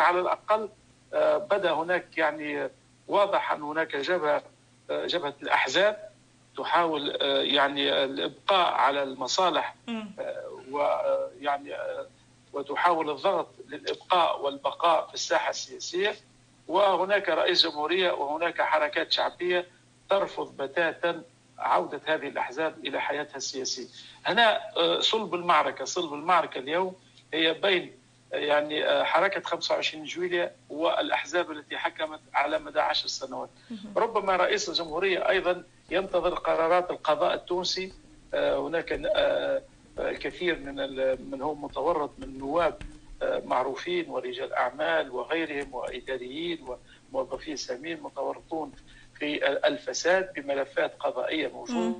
الاخيره على الأقل بدا هناك يعني واضح أن هناك جبهة جبهة الأحزاب تحاول يعني الإبقاء على المصالح ويعني وتحاول الضغط للإبقاء والبقاء في الساحة السياسية. وهناك رئيس جمهورية وهناك حركات شعبية ترفض بتاتا عودة هذه الأحزاب إلى حياتها السياسية. هنا صلب المعركة، صلب المعركة اليوم هي بين يعني حركة 25 جويليا والأحزاب التي حكمت على مدى عشر سنوات. ربما رئيس الجمهورية أيضا ينتظر قرارات القضاء التونسي. هناك الكثير من من هم متورط من نواب معروفين ورجال أعمال وغيرهم وإداريين وموظفين سامين متورطون في الفساد بملفات قضائية موجودة.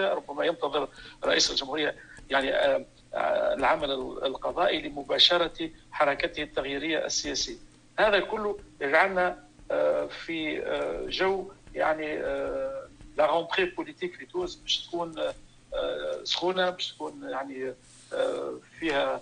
ربما ينتظر رئيس الجمهورية يعني العمل القضائي لمباشرة حركته التغييرية السياسية. هذا كله يجعلنا في جو يعني la rentrée politique في تونس باش تكون سخونة باش تكون يعني فيها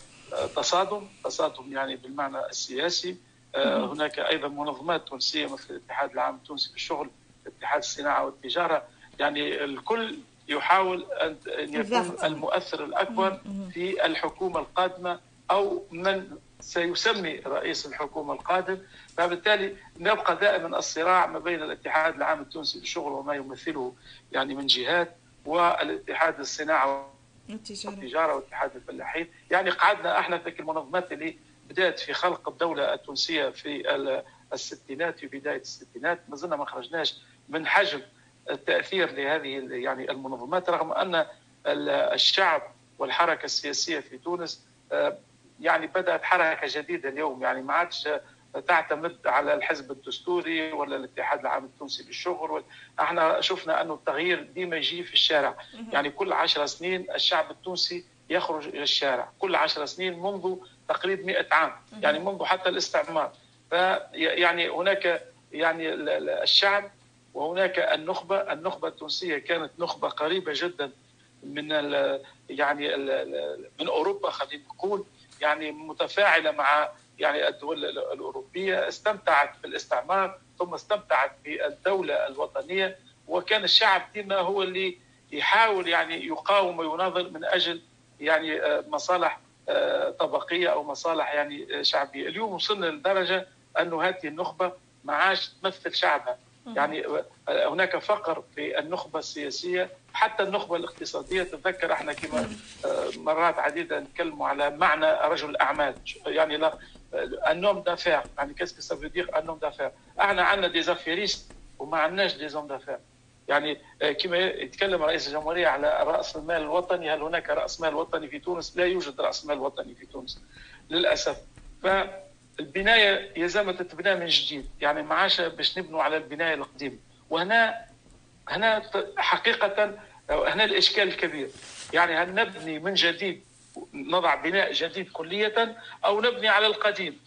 تصادم. تصادم يعني بالمعنى السياسي. هناك أيضا منظمات تونسية مثل الاتحاد العام التونسي للشغل اتحاد الصناعة والتجارة. يعني الكل يحاول ان يكون المؤثر الأكبر في الحكومة القادمة أو من سيسمي رئيس الحكومة القادم. فبالتالي نبقى دائما الصراع ما بين الاتحاد العام التونسي للشغل وما يمثله يعني من جهات والاتحاد الصناعة والتجارة. والتجارة واتحاد الفلاحين. يعني قعدنا إحنا في المنظمات اللي بدأت في خلق الدولة التونسية في الستينات في بداية الستينات. ما زلنا ما خرجناش من حجم التأثير لهذه يعني المنظمات رغم أن الشعب والحركة السياسية في تونس يعني بدأت حركة جديدة اليوم. يعني ما عادش تعتمد على الحزب الدستوري ولا الاتحاد العام التونسي للشغل. إحنا شفنا أنه التغيير ديما يجي في الشارع. يعني كل عشر سنين الشعب التونسي يخرج إلى الشارع. كل عشر سنين منذ تقريبا 100 عام. يعني منذ حتى الاستعمار. فيعني هناك يعني الشعب وهناك النخبة النخبة التونسية كانت نخبة قريبة جدا من يعني من أوروبا خلينا نقول يعني متفاعلة مع يعني الدول الأوروبية استمتعت بالاستعمار ثم استمتعت بالدولة الوطنية وكان الشعب ديما هو اللي يحاول يعني يقاوم ويناضل من أجل يعني مصالح طبقية أو مصالح يعني شعبية، اليوم وصلنا لدرجة أنه هذه النخبة ما عادش تمثل شعبها، يعني هناك فقر في النخبة السياسية. حتى النخبة الاقتصادية تتذكر إحنا كما مرات عديده نتكلموا على معنى رجل الأعمال. يعني l'homme d'affaires يعني qu'est-ce que ça veut dire l'homme d'affaires إحنا عندنا des affairistes وما عندناش des hommes d'affaires يعني كما يتكلم رئيس الجمهورية على رأس المال الوطني هل هناك رأس مال وطني في تونس؟ لا يوجد رأس مال وطني في تونس للأسف. فالبنايه يلزم تتبنى من جديد يعني ما عادش باش نبنوا على البناية القديمة. وهنا هنا حقيقة هنا الإشكال الكبير. يعني هل نبني من جديد نضع بناء جديد كلية أو نبني على القديم؟